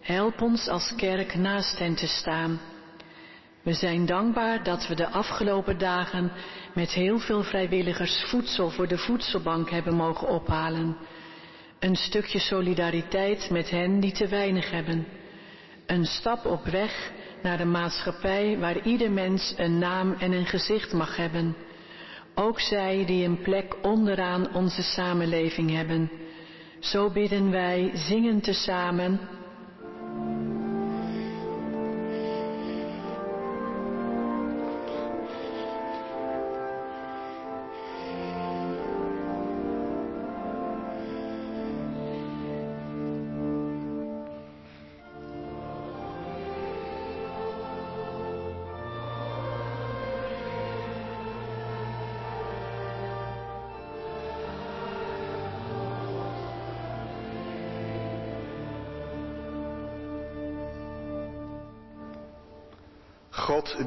Help ons als kerk naast hen te staan. We zijn dankbaar dat we de afgelopen dagen met heel veel vrijwilligers voedsel voor de voedselbank hebben mogen ophalen. Een stukje solidariteit met hen die te weinig hebben. Een stap op weg naar een maatschappij waar ieder mens een naam en een gezicht mag hebben. Ook zij die een plek onderaan onze samenleving hebben. Zo bidden wij zingen tezamen.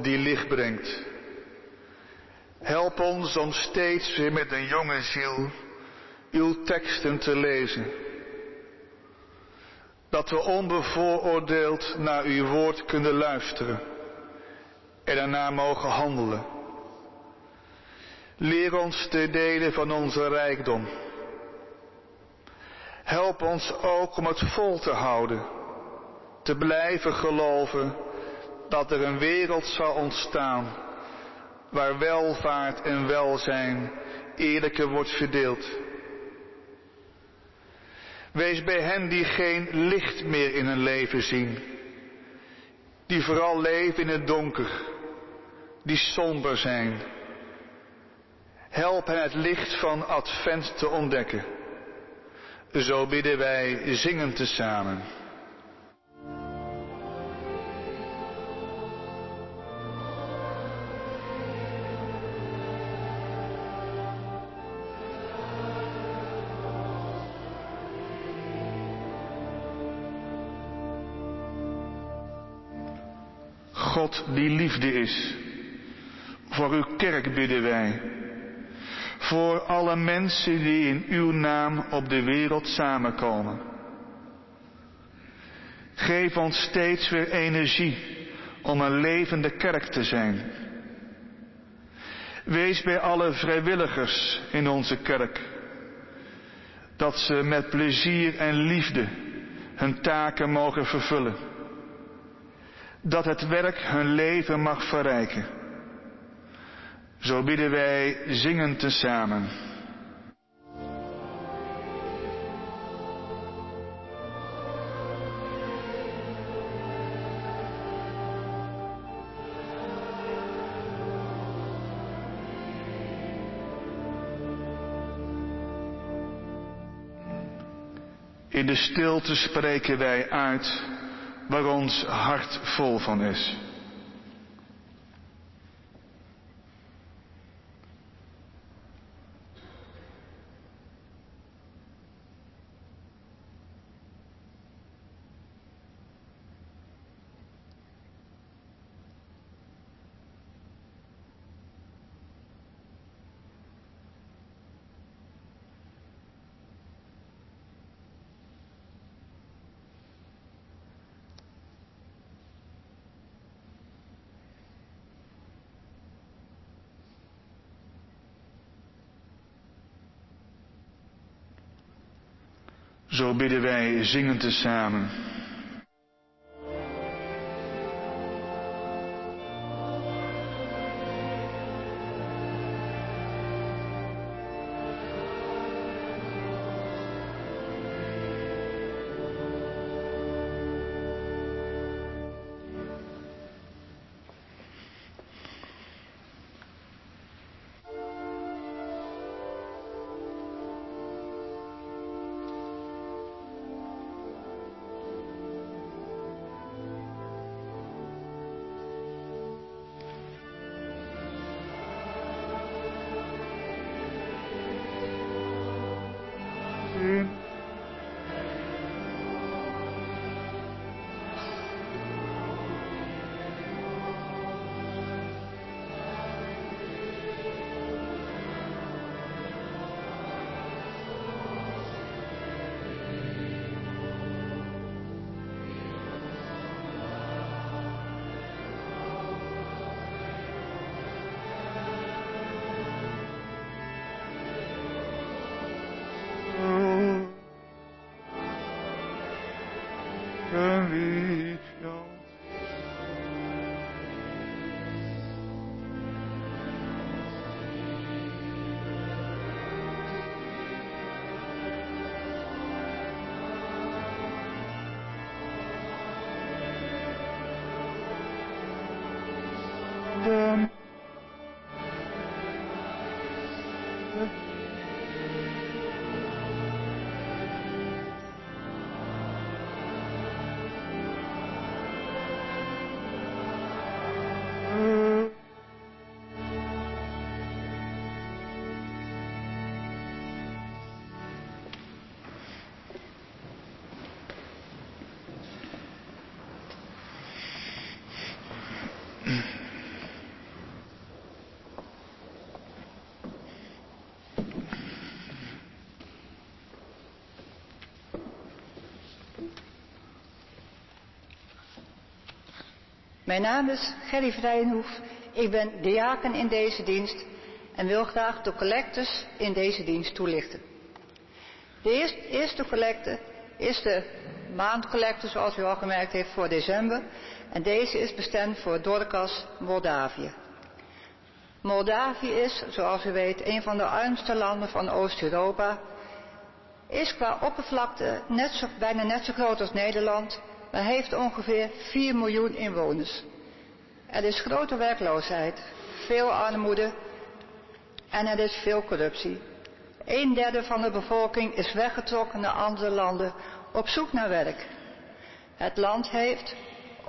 Die licht brengt. Help ons om steeds weer met een jonge ziel uw teksten te lezen. Dat we onbevooroordeeld naar uw woord kunnen luisteren en daarna mogen handelen. Leer ons te delen van onze rijkdom. Help ons ook om het vol te houden, te blijven geloven dat er een wereld zal ontstaan waar welvaart en welzijn eerlijker wordt verdeeld. Wees bij hen die geen licht meer in hun leven zien, die vooral leven in het donker, die somber zijn. Help hen het licht van Advent te ontdekken. Zo bidden wij zingend tezamen. God die liefde is. Voor uw kerk bidden wij. Voor alle mensen die in uw naam op de wereld samenkomen. Geef ons steeds weer energie om een levende kerk te zijn. Wees bij alle vrijwilligers in onze kerk. Dat ze met plezier en liefde hun taken mogen vervullen dat het werk hun leven mag verrijken. Zo bidden wij zingend tezamen. In de stilte spreken wij uit waar ons hart vol van is. Zo bidden wij zingend tezamen. leven Mijn naam is Gerry Vrijenhoef. Ik ben diaken in deze dienst en wil graag de collectes in deze dienst toelichten. De eerste, collecte is de maandcollecte, zoals u al gemerkt heeft, voor december. En deze is bestemd voor Dorcas, Moldavië. Moldavië is, zoals u weet, een van de armste landen van Oost-Europa. Is qua oppervlakte net zo, bijna net zo groot als Nederland maar heeft ongeveer 4 miljoen inwoners. Er is grote werkloosheid, veel armoede en er is veel corruptie. Een derde van de bevolking is weggetrokken naar andere landen op zoek naar werk. Het land heeft,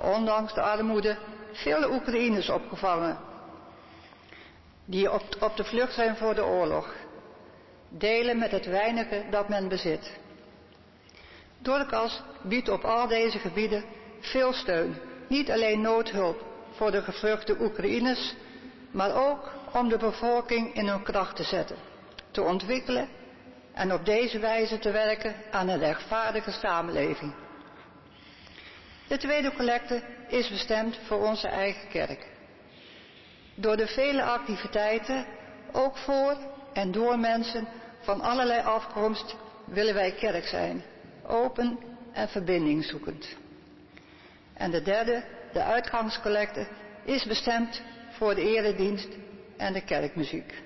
ondanks de armoede, veel Oekraïners opgevangen. Die op, op de vlucht zijn voor de oorlog. Delen met het weinige dat men bezit. Dorcas biedt op al deze gebieden veel steun. Niet alleen noodhulp voor de gevluchte Oekraïners, maar ook om de bevolking in hun kracht te zetten, te ontwikkelen en op deze wijze te werken aan een rechtvaardige samenleving. De tweede collecte is bestemd voor onze eigen kerk. Door de vele activiteiten, ook voor en door mensen van allerlei afkomst, willen wij kerk zijn open en verbinding zoekend. En de derde, de uitgangscollecte, is bestemd voor de eredienst en de kerkmuziek.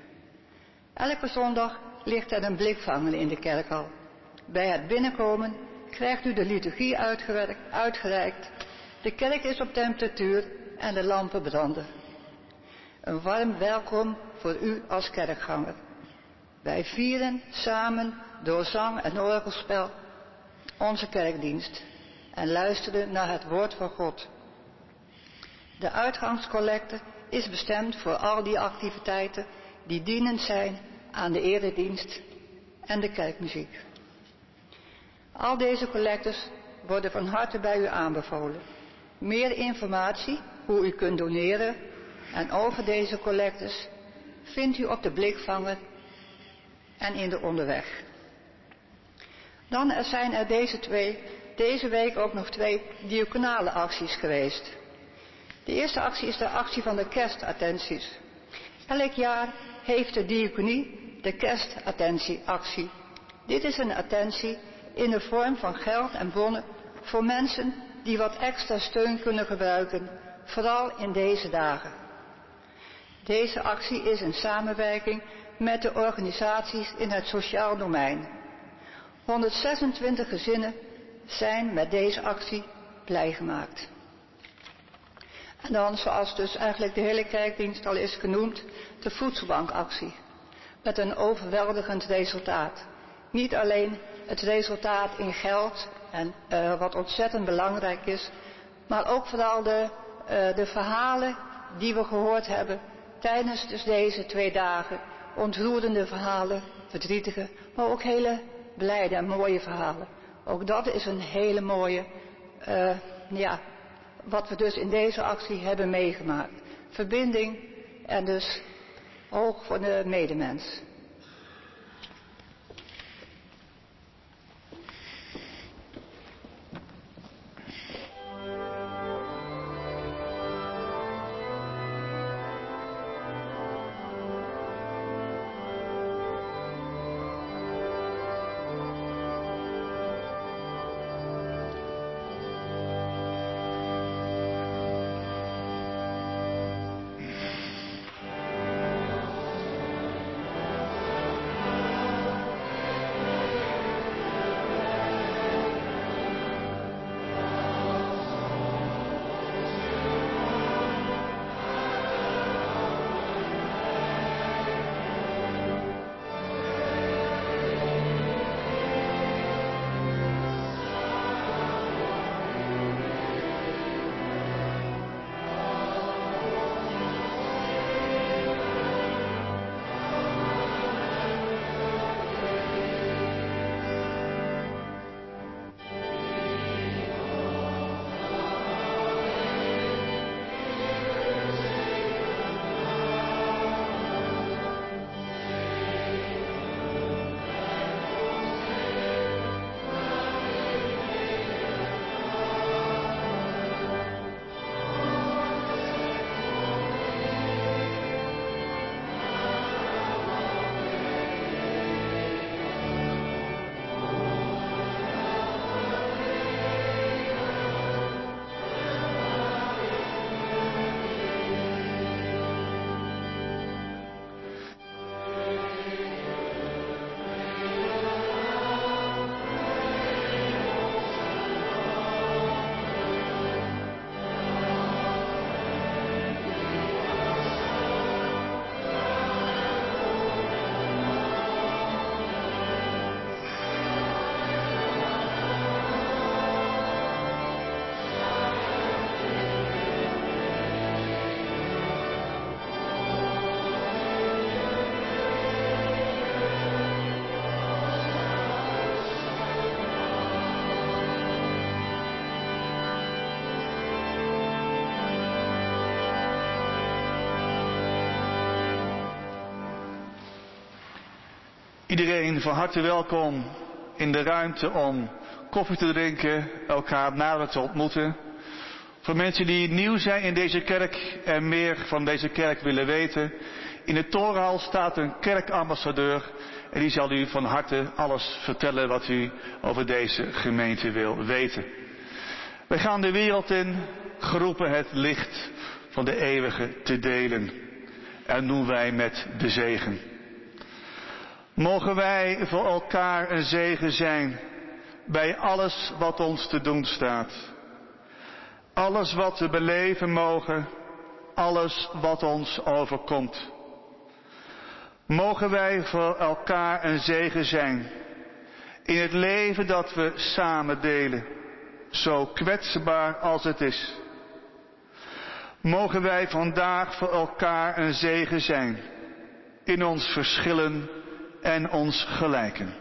Elke zondag ligt er een blikvanger in de kerkhal. Bij het binnenkomen krijgt u de liturgie uitgereikt. De kerk is op temperatuur en de lampen branden. Een warm welkom voor u als kerkganger. Wij vieren samen door zang en orgelspel onze kerkdienst en luisterde naar het woord van God. De uitgangscollecte is bestemd voor al die activiteiten die dienend zijn aan de eredienst en de kerkmuziek. Al deze collectes worden van harte bij u aanbevolen. Meer informatie hoe u kunt doneren en over deze collectes vindt u op de blikvanger en in de onderweg. Dan zijn er deze twee, deze week ook nog twee diaconale acties geweest. De eerste actie is de actie van de kerstattenties. Elk jaar heeft de diaconie de kerstattentieactie. Dit is een attentie in de vorm van geld en bonnen voor mensen die wat extra steun kunnen gebruiken, vooral in deze dagen. Deze actie is in samenwerking met de organisaties in het sociaal domein. 126 gezinnen zijn met deze actie blij gemaakt. En dan, zoals dus eigenlijk de hele kerkdienst al is genoemd, de voedselbankactie. Met een overweldigend resultaat. Niet alleen het resultaat in geld, en uh, wat ontzettend belangrijk is, maar ook vooral de, uh, de verhalen die we gehoord hebben tijdens dus deze twee dagen. Ontroerende verhalen, verdrietige, maar ook hele blijde en mooie verhalen. Ook dat is een hele mooie, uh, ja, wat we dus in deze actie hebben meegemaakt. Verbinding en dus oog voor de medemens. Iedereen van harte welkom in de ruimte om koffie te drinken, elkaar nader te ontmoeten. Voor mensen die nieuw zijn in deze kerk en meer van deze kerk willen weten. In de torenhal staat een kerkambassadeur en die zal u van harte alles vertellen wat u over deze gemeente wil weten. Wij gaan de wereld in, geroepen het licht van de eeuwige te delen. En doen wij met de zegen. Mogen wij voor elkaar een zegen zijn bij alles wat ons te doen staat. Alles wat we beleven mogen, alles wat ons overkomt. Mogen wij voor elkaar een zegen zijn in het leven dat we samen delen, zo kwetsbaar als het is. Mogen wij vandaag voor elkaar een zegen zijn in ons verschillen en ons gelijken.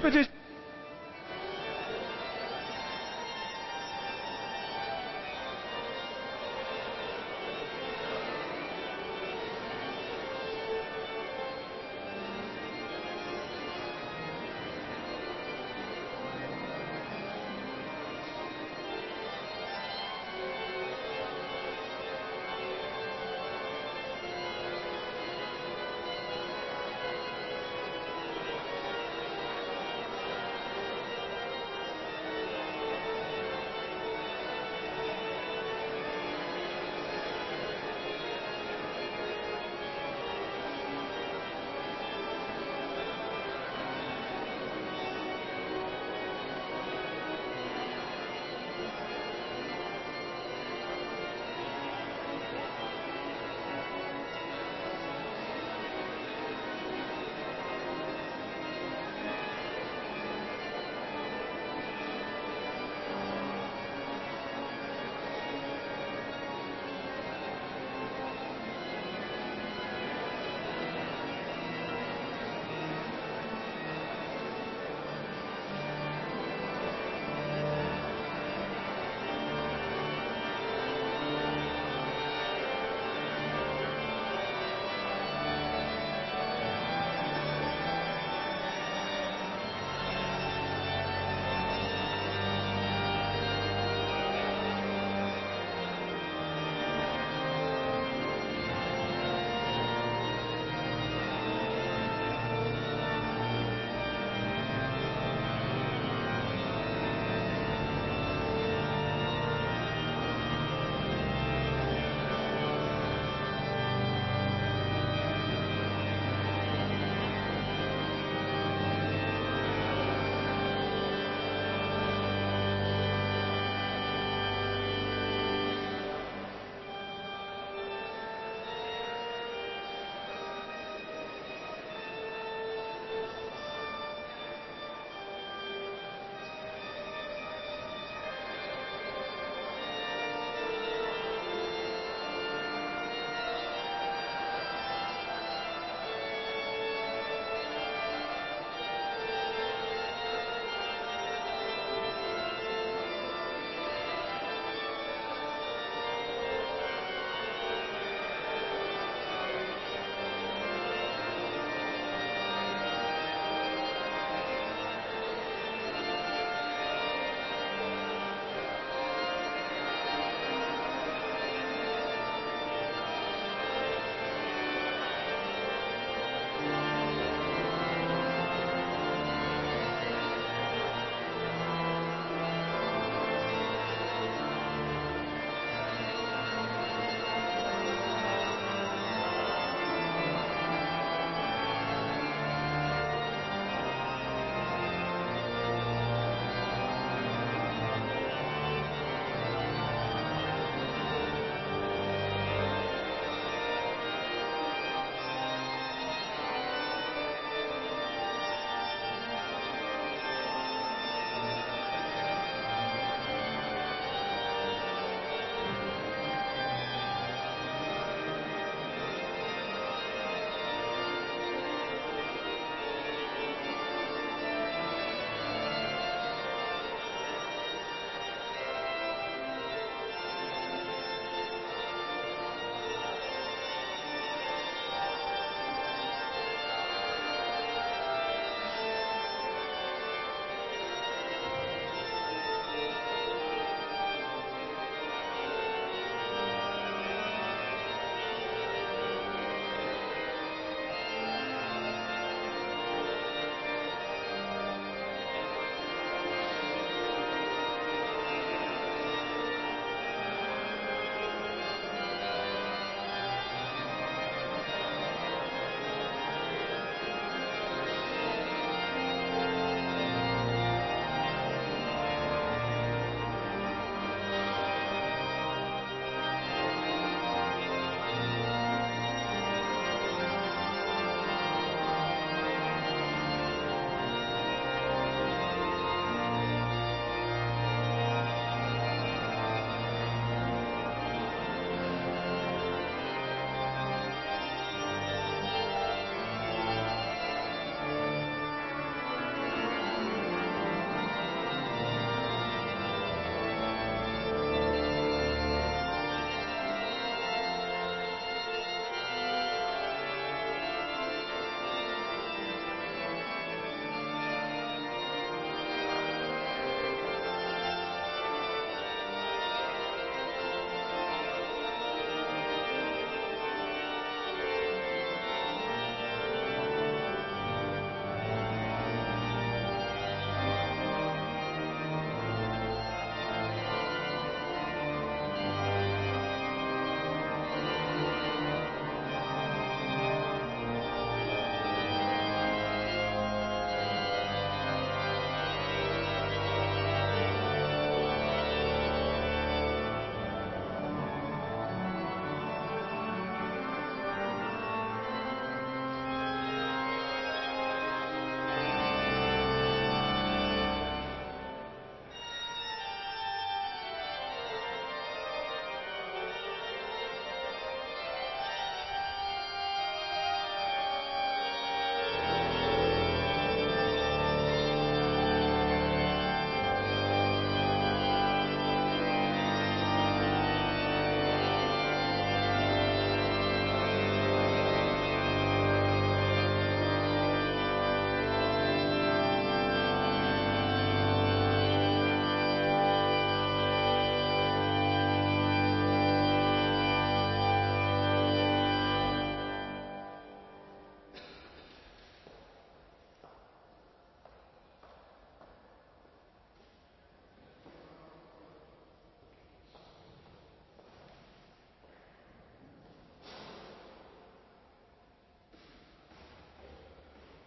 Het is